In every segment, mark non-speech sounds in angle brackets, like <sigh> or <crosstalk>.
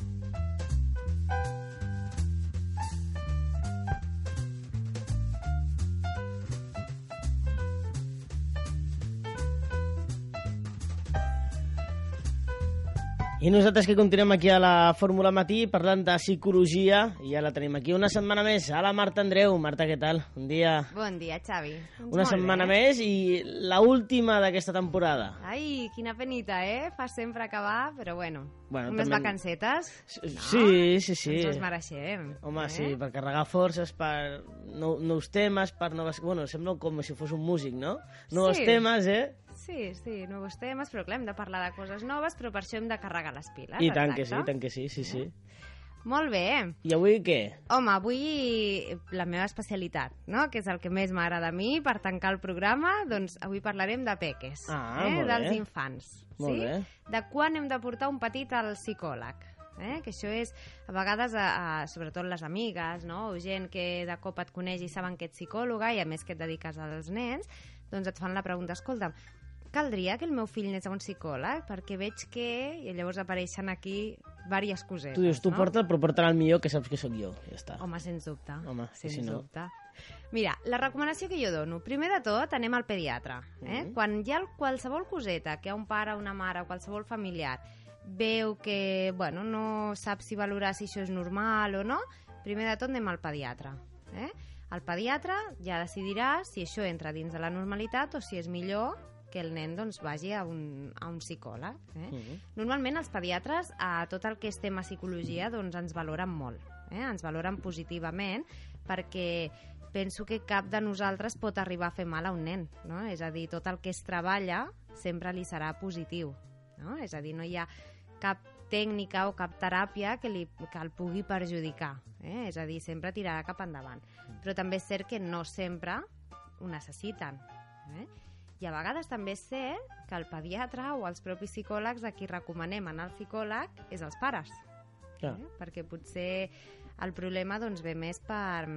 うん。I nosaltres que continuem aquí a la Fórmula Matí parlant de psicologia i ja la tenim aquí una setmana més. A la Marta Andreu. Marta, què tal? Un dia... Bon dia, Xavi. Doncs Una setmana bé. més i la última d'aquesta temporada. Ai, quina penita, eh? Fa sempre acabar, però bueno. Bueno, Unes també- vacancetes. Sí, sí, sí. Ens les mereixem. Home, eh? sí, per carregar forces, per nou, nous temes, per noves... Bueno, sembla com si fos un músic, no? Nous Sí. temes, eh? Sí, sí, nous temes, però clar, hem de parlar de coses noves, però per això hem de carregar les piles. I tant que sí, i exacte. tant que sí, sí, sí. Molt bé. I avui què? Home, avui la meva especialitat, no? que és el que més m'agrada a mi per tancar el programa, doncs avui parlarem de peques, Ah, eh? molt bé. dels infants. Molt sí? bé. De quan hem de portar un petit al psicòleg. Eh? Que això és, a vegades, a, a, sobretot les amigues, no? o gent que de cop et coneix i saben que ets psicòloga i a més que et dediques als nens, doncs et fan la pregunta, escolta, caldria que el meu fill anés a un psicòleg? Perquè veig que... I llavors apareixen aquí diverses cosetes. Tu dius, tu no? porta'l, però porta'l al millor, que saps que sóc jo. Ja està. Home, sens dubte. Home, sens si no- dubte. Mira, la recomanació que jo dono, primer de tot anem al pediatre. Eh? Mhm. Quan hi ha qualsevol coseta que un pare, una mare o qualsevol familiar veu que bueno, no sap si valorar si això és normal o no, primer de tot anem al pediatre. Eh? El pediatre ja decidirà si això entra dins de la normalitat o si és millor que el nen doncs, vagi a un, a un psicòleg. Eh? Mhm. Normalment els pediatres a tot el que és tema psicologia doncs ens valoren molt, eh? ens valoren positivament perquè penso que cap de nosaltres pot arribar a fer mal a un nen, no? és a dir, tot el que es treballa sempre li serà positiu, no? és a dir, no hi ha cap tècnica o cap teràpia que, li, que el pugui perjudicar, eh? és a dir, sempre tirarà cap endavant. Però també és cert que no sempre ho necessiten. Eh? I a vegades també cert que el pediatre o els propis psicòlegs a qui recomanem anar al psicòleg és els pares. Clar. Eh? Perquè potser el problema doncs, ve més per,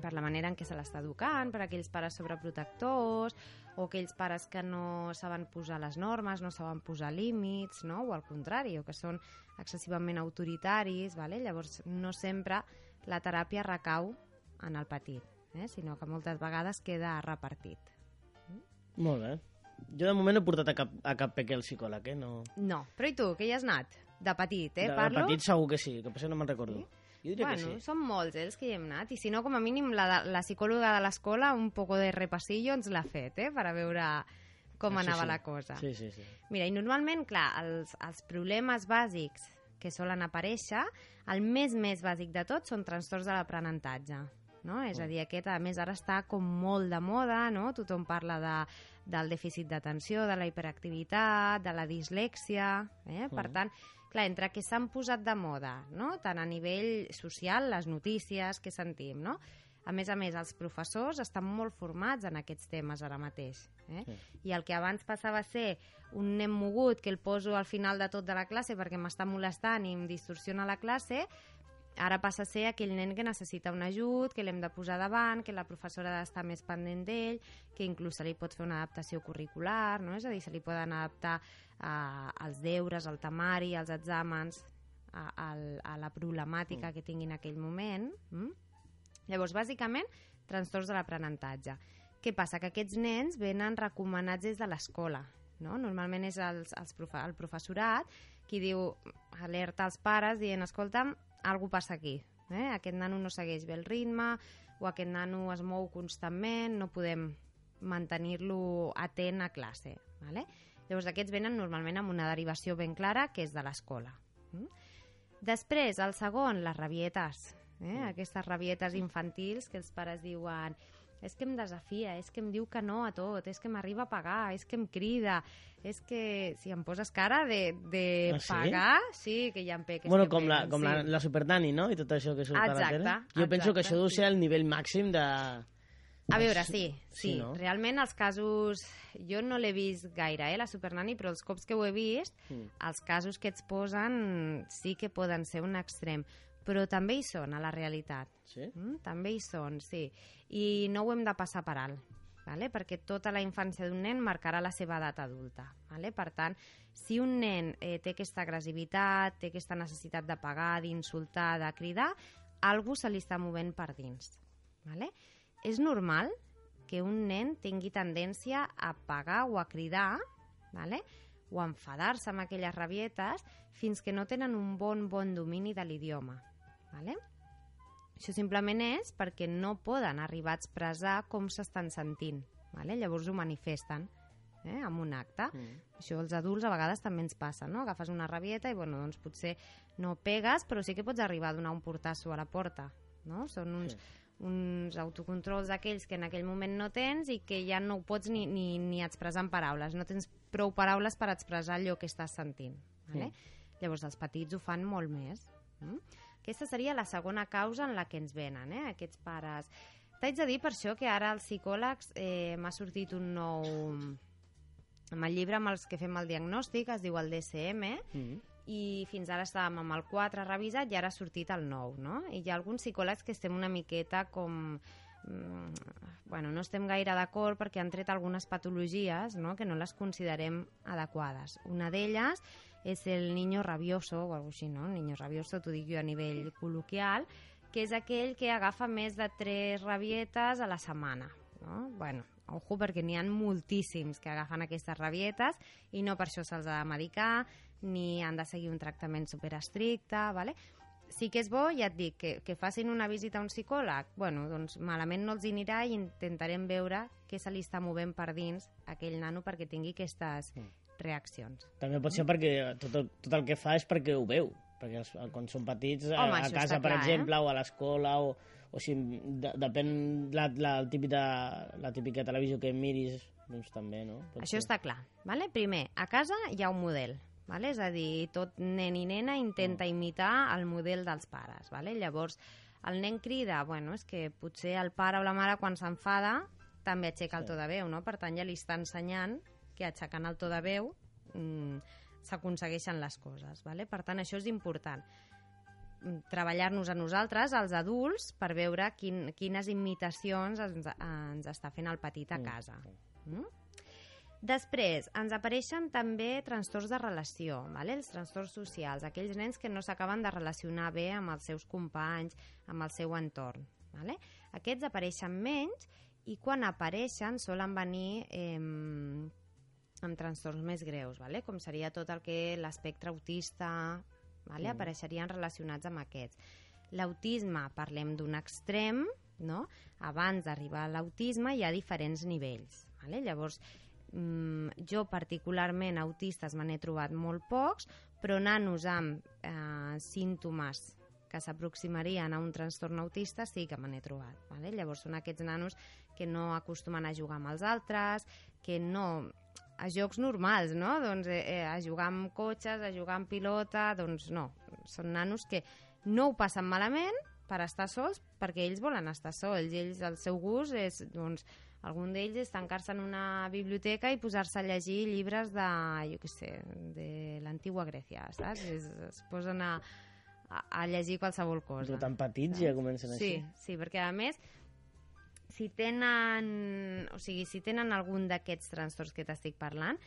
per la manera en què se l'està educant, per aquells pares sobreprotectors o aquells pares que no saben posar les normes, no saben posar límits, no? o al contrari, o que són excessivament autoritaris, vale? llavors no sempre la teràpia recau en el petit, eh? sinó que moltes vegades queda repartit. Molt bé. Jo de moment no he portat a cap, a cap peque al psicòleg, eh? No... No, però i tu, que hi has anat? De petit, eh? de, Parlo? de petit segur que sí, que potser no me'n recordo. Jo diria bueno, que sí. són molts eh, els que hi hem anat, i si no, com a mínim, la, la psicòloga de l'escola un poco de repassillo ens l'ha fet, eh? Per a veure com sí, anava sí. la cosa. Sí, sí, sí. Mira, i normalment, clar, els, els problemes bàsics que solen aparèixer, el més més bàsic de tot són trastorns de l'aprenentatge. No? És a dir, aquest, a més, ara està com molt de moda, no? Tothom parla de, del dèficit d'atenció, de la hiperactivitat, de la dislèxia... Eh? Per Mhm. tant, clar, entre que s'han posat de moda, no? tant a nivell social, les notícies que sentim, no? A més a més, els professors estan molt formats en aquests temes ara mateix. Eh? I el que abans passava a ser un nen mogut que el poso al final de tot de la classe perquè m'està molestant i em distorsiona la classe, ara passa a ser aquell nen que necessita un ajut, que l'hem de posar davant, que la professora ha d'estar més pendent d'ell, que inclús se li pot fer una adaptació curricular, no? és a dir, se li poden adaptar uh, els deures, el temari, els exàmens, a, a, a la problemàtica que tinguin en aquell moment. Mm? Llavors, bàsicament, trastorns de l'aprenentatge. Què passa? Que aquests nens venen recomanats des de l'escola. No? Normalment és els, els profe el professorat qui diu, alerta als pares dient, escolta'm, alguna passa aquí. Eh? Aquest nano no segueix bé el ritme o aquest nano es mou constantment, no podem mantenir-lo atent a classe. Vale? Llavors, aquests venen normalment amb una derivació ben clara, que és de l'escola. Mm? Després, el segon, les rabietes. Eh? Aquestes rabietes infantils que els pares diuen és que em desafia, és que em diu que no a tot, és que m'arriba a pagar, és que em crida, és que si em poses cara de, de Ah, sí? pagar, sí que hi ha peques Bueno, com, la, com sí. la, la Supernani, no? I tot això que surt a la Exacte, tele. Jo penso que exacte, això deu sí. ser el nivell màxim de... A veure, sí, Sí, sí. no? Realment els casos... Jo no l'he vist gaire, eh, la Supernani, però els cops que ho he vist, Mm. els casos que ets posen sí que poden ser un extrem. Però també hi són, a la realitat. Sí? Mm? També hi són, sí. I no ho hem de passar per alt, vale? perquè tota la infància d'un nen marcarà la seva edat adulta. Vale? Per tant, Si un nen eh, té aquesta agressivitat, té aquesta necessitat de pagar, d'insultar, de cridar, algú se li està movent per dins. Vale? És normal que un nen tingui tendència a pagar o a cridar vale? o a enfadar-se amb aquelles rabietes fins que no tenen un bon, bon domini de l'idioma. Vale? Això simplement és perquè no poden arribar a expressar com s'estan sentint. Vale? Llavors ho manifesten eh, amb un acte. Mm. Això els adults a vegades també ens passa, no? Agafes una rabieta i, bueno, doncs potser no pegues, però sí que pots arribar a donar un portasso a la porta, no? Són uns, sí. uns autocontrols d'aquells que en aquell moment no tens i que ja no ho pots ni, ni, ni expressar en paraules. No tens prou paraules per expressar allò que estàs sentint. Vale? Sí. Llavors els petits ho fan molt més. Mm? Aquesta seria la segona causa en la que ens venen, eh? aquests pares. T'haig de dir per això que ara als psicòlegs eh, m'ha sortit un nou... Amb el llibre amb els que fem el diagnòstic, es diu el DSM, mm -hmm. i fins ara estàvem amb el 4 revisat i ara ha sortit el 9, no? I hi ha alguns psicòlegs que estem una miqueta com mm, bueno, no estem gaire d'acord perquè han tret algunes patologies no? que no les considerem adequades. Una d'elles és el niño rabioso, o alguna així, no? El niño rabioso, t'ho dic jo a nivell col·loquial, que és aquell que agafa més de tres rabietes a la setmana. No? Bueno, ojo, perquè n'hi ha moltíssims que agafen aquestes rabietes i no per això se'ls ha de medicar, ni han de seguir un tractament superestricte, ¿vale? sí que és bo, ja et dic, que, que facin una visita a un psicòleg, bueno, doncs malament no els anirà i intentarem veure què se li està movent per dins aquell nano perquè tingui aquestes mm. Reaccions. També pot ser perquè tot el, tot el que fa és perquè ho veu, perquè els, quan són petits, Home, a, a casa, per clar, exemple, eh? o a l'escola, o, o si de, depèn la, la, el típic de, la típica televisió que miris, doncs també, no? Pot Això ser. està clar. Vale? Primer, a casa hi ha un model, Vale? És a dir, tot nen i nena intenta mm. imitar el model dels pares. Vale? Llavors, el nen crida, bueno, és que potser el pare o la mare quan s'enfada també aixeca sí. el to de veu, no? Per tant, ja li està ensenyant que aixecant el to de veu mm, s'aconsegueixen les coses. Vale? Per tant, això és important mm, treballar-nos a nosaltres, als adults, per veure quin, quines imitacions ens, ens està fent el petit a mm. casa. Mm? Després, ens apareixen també trastorns de relació, vale? els trastorns socials, aquells nens que no s'acaben de relacionar bé amb els seus companys, amb el seu entorn. Vale? Aquests apareixen menys i quan apareixen solen venir eh, amb trastorns més greus, vale? com seria tot el que l'espectre autista, vale? Mm. apareixerien relacionats amb aquests. L'autisme, parlem d'un extrem, no? abans d'arribar a l'autisme hi ha diferents nivells. Vale? Llavors, mm, jo particularment autistes me n'he trobat molt pocs, però nanos amb eh, símptomes que s'aproximarien a un trastorn autista sí que me n'he trobat. Vale? Llavors són aquests nanos que no acostumen a jugar amb els altres, que no a jocs normals, no? Doncs eh, eh, a jugar amb cotxes, a jugar amb pilota, doncs no. Són nanos que no ho passen malament per estar sols perquè ells volen estar sols. Ells, el seu gust és, doncs, algun d'ells és tancar-se en una biblioteca i posar-se a llegir llibres de, jo què sé, de l'antigua Grècia, saps? Es, es posen a, a, a llegir qualsevol cosa. Però tan petits ja comencen sí, així. Sí, perquè a més si tenen, o sigui, si tenen algun d'aquests trastorns que t'estic parlant,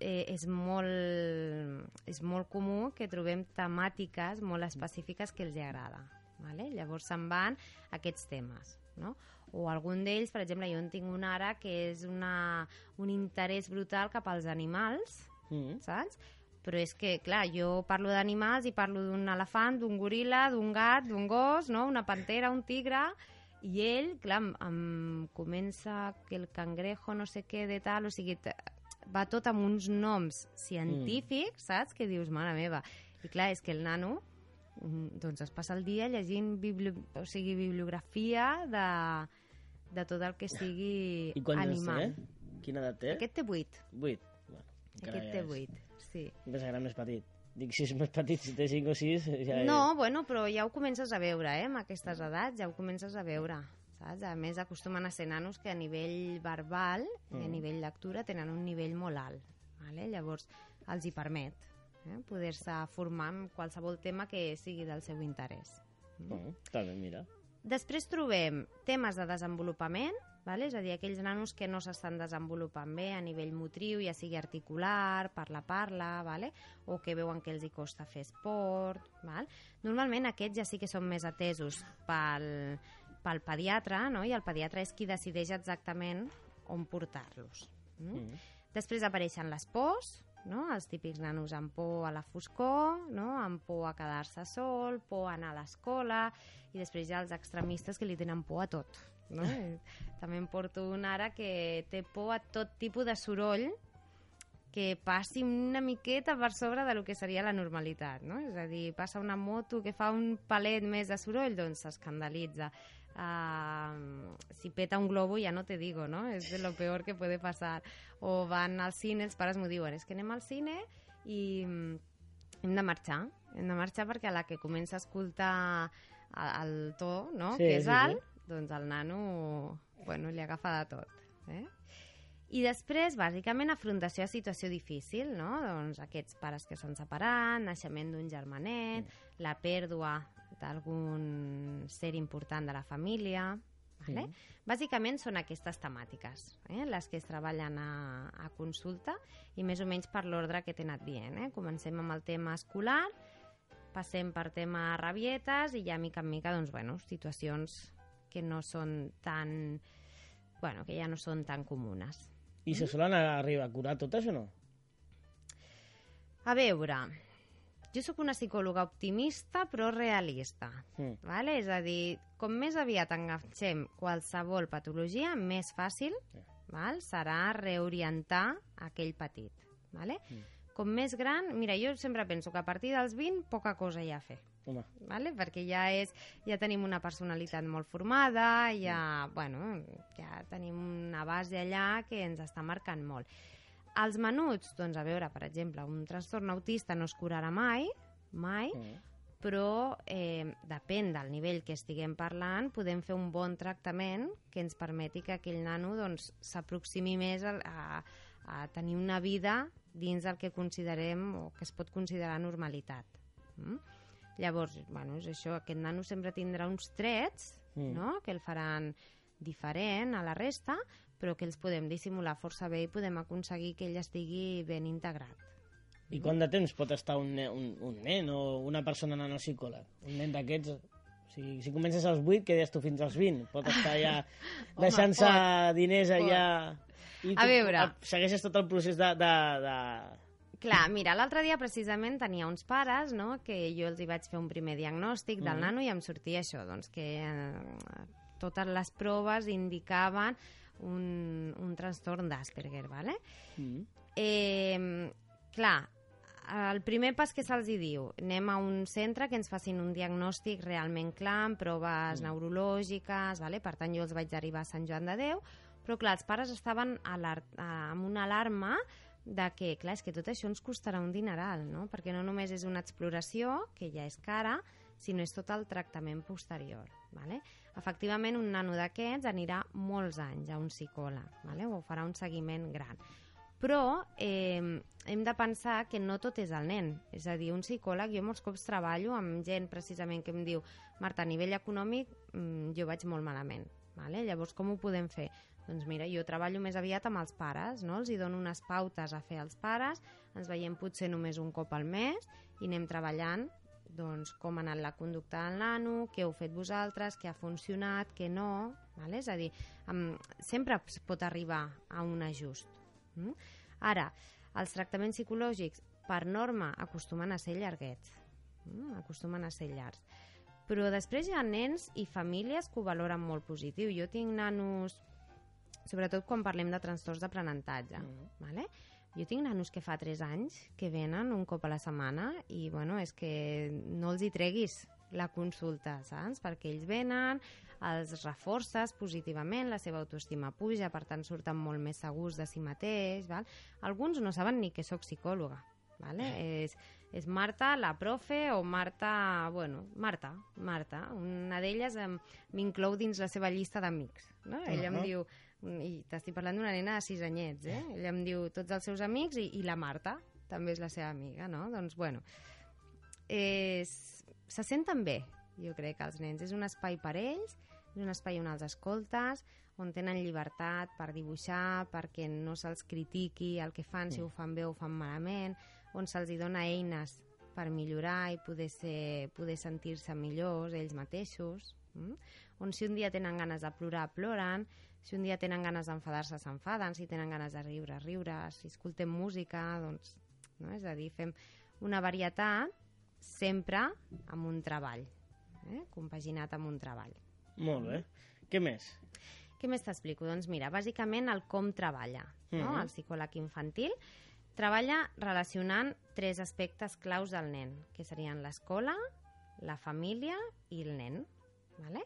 eh, és, molt, és molt comú que trobem temàtiques molt específiques que els agrada. Vale? Llavors se'n van aquests temes. No? o algun d'ells, per exemple, jo en tinc un ara que és una, un interès brutal cap als animals, mm. saps? Però és que, clar, jo parlo d'animals i parlo d'un elefant, d'un goril·la, d'un gat, d'un gos, no? una pantera, un tigre, i ell, clar, em, em comença que el cangrejo no sé què de tal, o sigui, va tot amb uns noms científics, mm. saps? Que dius, mare meva. I clar, és que el nano mm, doncs es passa el dia llegint bibli o sigui, bibliografia de, de tot el que sigui I quants animal. té? Quina edat té? Aquest té 8. 8. Bueno, Aquest té 8, sí. Pensava que era més petit. Dic, si és més petit, si té 5 o 6... Ja no, bueno, però ja ho comences a veure, eh? Amb aquestes edats ja ho comences a veure. Saps? A més, acostumen a ser nanos que a nivell verbal mm. i a mm. nivell lectura tenen un nivell molt alt. Vale? Llavors, els hi permet eh? poder-se formar en qualsevol tema que sigui del seu interès. Mm. Mm, està bé, mira. Després trobem temes de desenvolupament, Vale? És a dir, aquells nanos que no s'estan desenvolupant bé a nivell motriu, ja sigui articular, parla-parla, vale? o que veuen que els hi costa fer esport. Val? Normalment aquests ja sí que són més atesos pel, pel pediatre, no? i el pediatre és qui decideix exactament on portar-los. Mm? Mm. Després apareixen les pors, no? els típics nanos amb por a la foscor, no? amb por a quedar-se sol, por a anar a l'escola, i després hi ha els extremistes que li tenen por a tot. No? <laughs> També em porto un ara que té por a tot tipus de soroll que passi una miqueta per sobre de lo que seria la normalitat, no? És a dir, passa una moto que fa un palet més de soroll, doncs s'escandalitza. Uh, si peta un globo ja no te digo, no? És de lo peor que puede pasar. O van al cine, els pares m'ho diuen, és que anem al cine i mm, hem de marxar. Hem de marxar perquè a la que comença a escoltar el to, no? Sí, que és sí, alt, sí. Doncs el nano bueno, li agafa de tot. Eh? I després, bàsicament, afrontació a situació difícil, no? Doncs aquests pares que s'han separat, naixement d'un germanet, mm. la pèrdua d'algun ser important de la família... Vale? Mm. Bàsicament són aquestes temàtiques, eh? les que es treballen a, a consulta i més o menys per l'ordre que t'he anat dient. Eh? Comencem amb el tema escolar, passem per tema rabietes i ja mica en mica doncs, bueno, situacions que no són tan... Bueno, que ja no són tan comunes. I se solen arribar a curar totes o no? A veure, jo sóc una psicòloga optimista però realista. Mm. Vale? És a dir, com més aviat enganxem qualsevol patologia, més fàcil yeah. val? serà reorientar aquell petit. Vale? Mm. Com més gran, mira, jo sempre penso que a partir dels 20 poca cosa hi ha a fer. Home. Vale? Perquè ja, és, ja tenim una personalitat molt formada, ja, mm. bueno, ja tenim una base allà que ens està marcant molt els menuts, doncs a veure, per exemple, un trastorn autista no es curarà mai, mai, mm. però eh, depèn del nivell que estiguem parlant, podem fer un bon tractament que ens permeti que aquell nano doncs, s'aproximi doncs, més a, a, a tenir una vida dins del que considerem o que es pot considerar normalitat. Mm? Llavors, bueno, és això, aquest nano sempre tindrà uns trets mm. no? que el faran diferent a la resta, però que els podem dissimular força bé i podem aconseguir que ell estigui ben integrat. I quant de temps pot estar un, un, un nen o una persona anant al psicòleg? Un nen d'aquests... Si, si comences als 8, quedes tu fins als 20. Pot estar ja <laughs> deixant-se diners allà... I tu a veure... Segueixes tot el procés de... de, de... Clar, mira, l'altre dia precisament tenia uns pares, no?, que jo els hi vaig fer un primer diagnòstic del mm. nano i em sortia això, doncs que eh, totes les proves indicaven un, un trastorn d'Asperger, ¿vale? Mm. Eh, clar, el primer pas que se'ls diu, anem a un centre que ens facin un diagnòstic realment clar, amb proves mm. neurològiques, vale? per tant jo els vaig arribar a Sant Joan de Déu, però clar, els pares estaven amb una alarma de que, clar, és que tot això ens costarà un dineral, no? perquè no només és una exploració, que ja és cara, sinó és tot el tractament posterior. Vale? Efectivament, un nano d'aquests anirà molts anys a un psicòleg, vale? o farà un seguiment gran. Però eh, hem de pensar que no tot és el nen. És a dir, un psicòleg, jo molts cops treballo amb gent precisament que em diu Marta, a nivell econòmic mm, jo vaig molt malament. Vale? Llavors, com ho podem fer? Doncs mira, jo treballo més aviat amb els pares, no? els hi dono unes pautes a fer als pares, ens veiem potser només un cop al mes i anem treballant doncs, com ha anat la conducta del nano, què heu fet vosaltres, què ha funcionat, què no... Vale? És a dir, amb, sempre es pot arribar a un ajust. Mm? Ara, els tractaments psicològics, per norma, acostumen a ser llarguets. Mm? Acostumen a ser llargs. Però després hi ha nens i famílies que ho valoren molt positiu. Jo tinc nanos, sobretot quan parlem de trastorns d'aprenentatge, mm. vale? Jo tinc nanos que fa 3 anys que venen un cop a la setmana i, bueno, és que no els hi treguis la consulta, saps? Perquè ells venen, els reforces positivament, la seva autoestima puja, per tant surten molt més segurs de si mateix, val? Alguns no saben ni que sóc psicòloga, vale? És, és Marta, la profe, o Marta... Bueno, Marta, Marta. Una d'elles m'inclou dins la seva llista d'amics, no? Ella uh -huh. em diu i t'estic parlant d'una nena de sis anyets, eh? Ella em diu tots els seus amics i, i la Marta també és la seva amiga, no? Doncs, bueno, és... se senten bé, jo crec, que els nens. És un espai per ells, és un espai on els escoltes, on tenen llibertat per dibuixar, perquè no se'ls critiqui el que fan, si ho fan bé o ho fan malament, on se'ls dona eines per millorar i poder, ser, poder sentir-se millors ells mateixos, mm? on si un dia tenen ganes de plorar, ploren, si un dia tenen ganes d'enfadar-se, s'enfaden, si tenen ganes de riure, riure, si escoltem música, doncs, no? és a dir, fem una varietat sempre amb un treball, eh? compaginat amb un treball. Molt bé. Què més? Què més t'explico? Doncs mira, bàsicament el com treballa, no? Mhm. -huh. el psicòleg infantil. Treballa relacionant tres aspectes claus del nen, que serien l'escola, la família i el nen. Vale?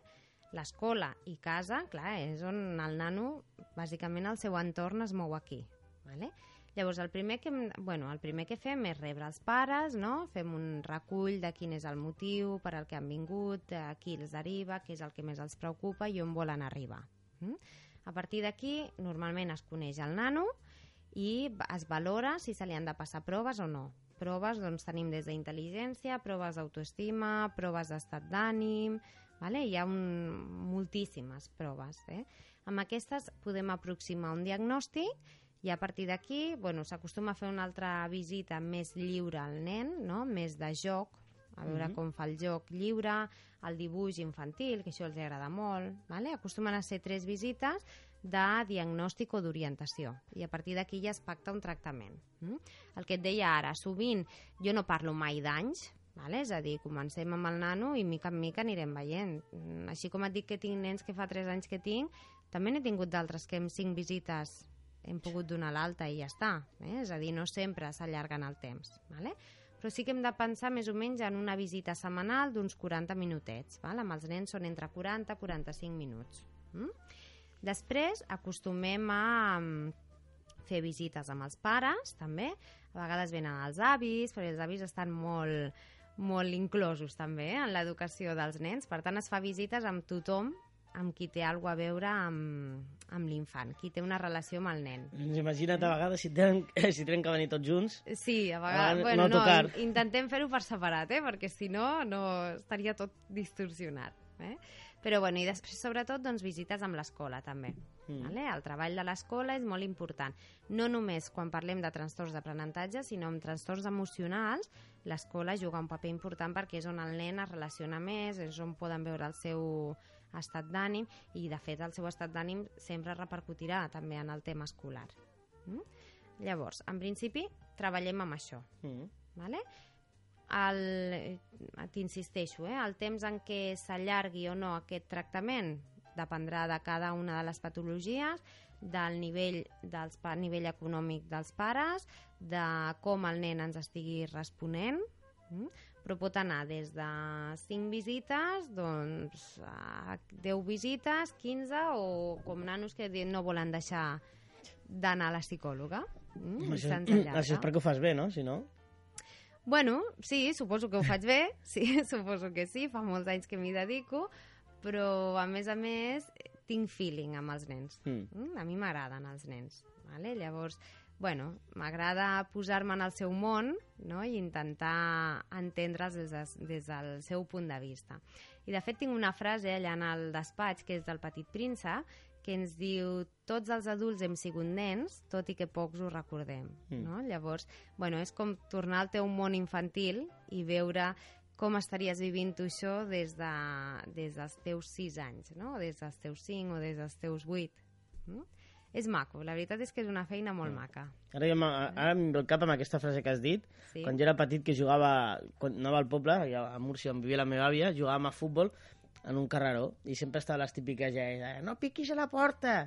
L'escola i casa, clar, és on el nano, bàsicament el seu entorn es mou aquí. Vale? Llavors, el primer, que, bueno, el primer que fem és rebre els pares, no? fem un recull de quin és el motiu per al que han vingut, a qui els deriva, què és el que més els preocupa i on volen arribar. Mm? A partir d'aquí, normalment es coneix el nano i es valora si se li han de passar proves o no. Proves doncs, tenim des d'intel·ligència, proves d'autoestima, proves d'estat d'ànim... Vale? Hi ha un, moltíssimes proves. Eh? Amb aquestes podem aproximar un diagnòstic i a partir d'aquí, bueno, s'acostuma a fer una altra visita més lliure al nen, no? més de joc, a veure mm -hmm. com fa el joc lliure, el dibuix infantil, que això els agrada molt. Vale? Acostumen a ser tres visites de diagnòstic o d'orientació. I a partir d'aquí ja es pacta un tractament. Mm? El que et deia ara, sovint jo no parlo mai d'anys, Vale? És a dir, comencem amb el nano i mica en mica anirem veient. Mm, així com et dic que tinc nens que fa 3 anys que tinc, també n'he tingut d'altres que amb 5 visites hem pogut donar l'alta i ja està. Eh? És a dir, no sempre s'allarguen el temps. Vale? Però sí que hem de pensar més o menys en una visita setmanal d'uns 40 minutets. Val? Amb els nens són entre 40 i 45 minuts. Mm? Després acostumem a mm, fer visites amb els pares, també. A vegades venen els avis, perquè els avis estan molt, molt inclosos també en l'educació dels nens. Per tant, es fa visites amb tothom amb qui té alguna a veure amb, amb l'infant, qui té una relació amb el nen. Doncs imagina't a vegades si tenen, <laughs> si tenen que venir tots junts. Sí, a vegades, a bueno, no, no intentem fer-ho per separat, eh? perquè si no, no estaria tot distorsionat. Eh? Però bueno, i després sobretot doncs, visites amb l'escola també. Mm. Vale? El treball de l'escola és molt important. No només quan parlem de trastorns d'aprenentatge, sinó amb trastorns emocionals, l'escola juga un paper important perquè és on el nen es relaciona més, és on poden veure el seu estat d'ànim i de fet el seu estat d'ànim sempre repercutirà també en el tema escolar. Mm? Llavors, en principi, treballem amb això. Mm. Vale? El, T'insisteixo, eh? el temps en què s'allargui o no aquest tractament dependrà de cada una de les patologies, del nivell, dels, nivell econòmic dels pares, de com el nen ens estigui responent, mm? però pot anar des de 5 visites doncs, a 10 visites, 15 o com nanos que no volen deixar d'anar a la psicòloga. Mm, això, això és perquè ho fas bé, no? Si no... Bueno, sí, suposo que ho faig bé, <laughs> sí, suposo que sí, fa molts anys que m'hi dedico, però a més a més tinc feeling amb els nens. Mm. Mm, a mi m'agraden els nens. Vale? Llavors, bueno, m'agrada posar-me en el seu món no? i intentar entendre'ls des, de, des del seu punt de vista. I de fet tinc una frase allà en el despatx que és del Petit Príncep que ens diu tots els adults hem sigut nens, tot i que pocs ho recordem. Mm. No? Llavors, bueno, és com tornar al teu món infantil i veure com estaries vivint tu això des, de, des dels teus 6 anys, no? des dels teus 5 o des dels teus 8. No? és maco, la veritat és que és una feina molt mm. maca. Ara, jo ara em ve el cap amb aquesta frase que has dit. Sí. Quan jo era petit, que jugava, quan anava al poble, a Múrcia, on vivia la meva àvia, jugàvem a futbol en un carreró, i sempre estava les típiques ja, no piquis a la porta!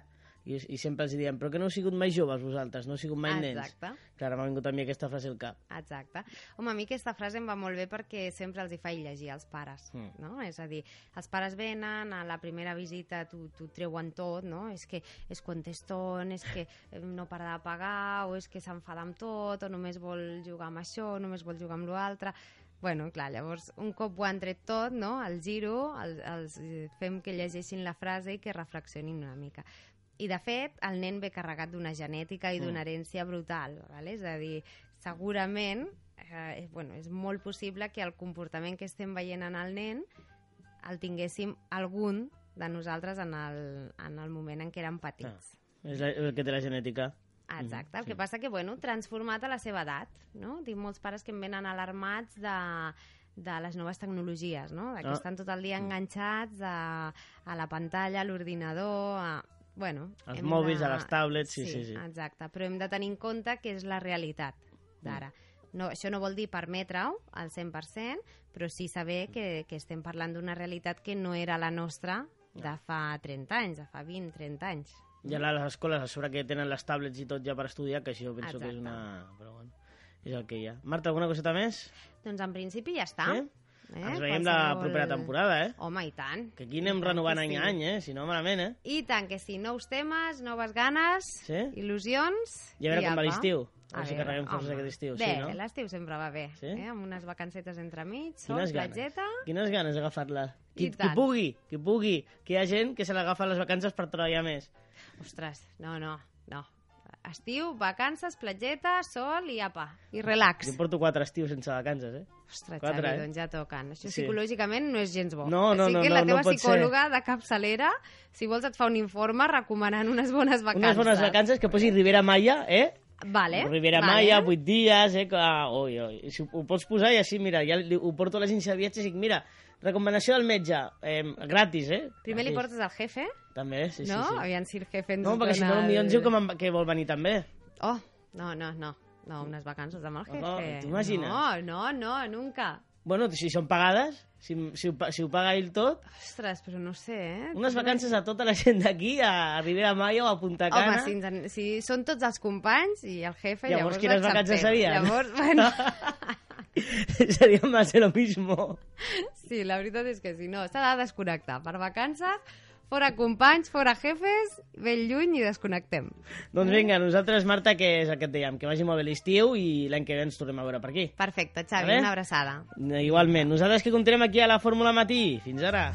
I, i sempre els diem, però que no heu sigut mai joves vosaltres, no heu sigut mai Exacte. nens. Clar, m'ha vingut a mi aquesta frase al cap. Exacte. Home, a mi aquesta frase em va molt bé perquè sempre els hi faig llegir als pares, mm. no? És a dir, els pares venen, a la primera visita t'ho treuen tot, no? És que es conteston, és que no para de pagar, o és que s'enfada amb tot, o només vol jugar amb això, o només vol jugar amb l'altre... Bueno, clar, llavors, un cop ho han tret tot, no?, el giro, els, els fem que llegeixin la frase i que reflexionin una mica. I, de fet, el nen ve carregat d'una genètica i d'una mm. herència brutal. ¿vale? És a dir, segurament eh, bueno, és molt possible que el comportament que estem veient en el nen el tinguéssim algun de nosaltres en el, en el moment en què érem petits. Ah, és la, el que té la genètica. Exacte, el sí. que passa que, bueno, transformat a la seva edat, no? Tinc molts pares que em venen alarmats de, de les noves tecnologies, no? De que ah. estan tot el dia enganxats a, a la pantalla, a l'ordinador, a... Bueno, als mòbils, de... a les tablets, sí, sí, sí, sí. Exacte, però hem de tenir en compte que és la realitat d'ara. Mm. No, això no vol dir permetre-ho al 100%, però sí saber que, que estem parlant d'una realitat que no era la nostra de fa 30 anys, de fa 20-30 anys. Ja a les escoles, a sobre que tenen les tablets i tot ja per estudiar, que això penso Exacte. que és una... Però bueno, és el que hi ha. Marta, alguna coseta més? Doncs en principi ja està. Sí? Eh? Ens veiem Qualsevol... la propera temporada, eh? Home, i tant. Que aquí anem renovant any a any, eh? Si no, malament, eh? I tant, que sí. Nous temes, noves ganes, sí? il·lusions... I a veure com va l'estiu. A, veure si carreguem forces aquest estiu, bé, sí, no? l'estiu sempre va bé, sí? eh? amb unes vacancetes entremig, sol, Quines platgeta... Ganes? Quines ganes d'agafar-la. Qui, qui pugui, qui pugui, que hi ha gent que se l'agafa les vacances per treballar més. Ostres, no, no, no. Estiu, vacances, platgeta, sol i apa, i relax. Jo porto quatre estius sense vacances, eh? Ostres, quatre, Xavi, eh? doncs ja toquen. Això sí. psicològicament no és gens bo. No, no, Així no, que no, la teva no psicòloga ser. de capçalera, si vols et fa un informe recomanant unes bones vacances. Unes bones vacances que posi Rivera Maya, eh? Vale, Rivera vale. Maya, 8 dies, eh? Que, oi, oi. Si ho, pots posar i així, mira, ja ho porto a l'agència de viatges i dic, mira, recomanació del metge, eh, gratis, eh? Primer gratis. li portes al jefe, També, sí, no? sí, sí. Aviam si el jefe ens No, perquè si no, potser ens diu que, que vol venir també. Oh, no, no, no. No, unes vacances amb el jefe. Oh, T'imagines? No, no, no, nunca. Bueno, si són pagades, si, si, ho, si ho paga ell tot... Ostres, però no sé, eh? Unes vacances a tota la gent d'aquí, a Ribera Maya o a Punta Cana... Home, si, ens, si són tots els companys i el jefe, llavors, llavors quines vacances serien? Llavors, bueno... <laughs> <laughs> Seria más de lo mismo. Sí, la veritat és que si no, s'ha de desconnectar. Per vacances fora companys, fora jefes, ben lluny i desconnectem. Doncs vinga, nosaltres, Marta, que és el que et dèiem, que vagi molt bé l'estiu i l'any que ve ens tornem a veure per aquí. Perfecte, Xavi, una abraçada. Igualment. Nosaltres que continuem aquí a la Fórmula Matí. Fins ara.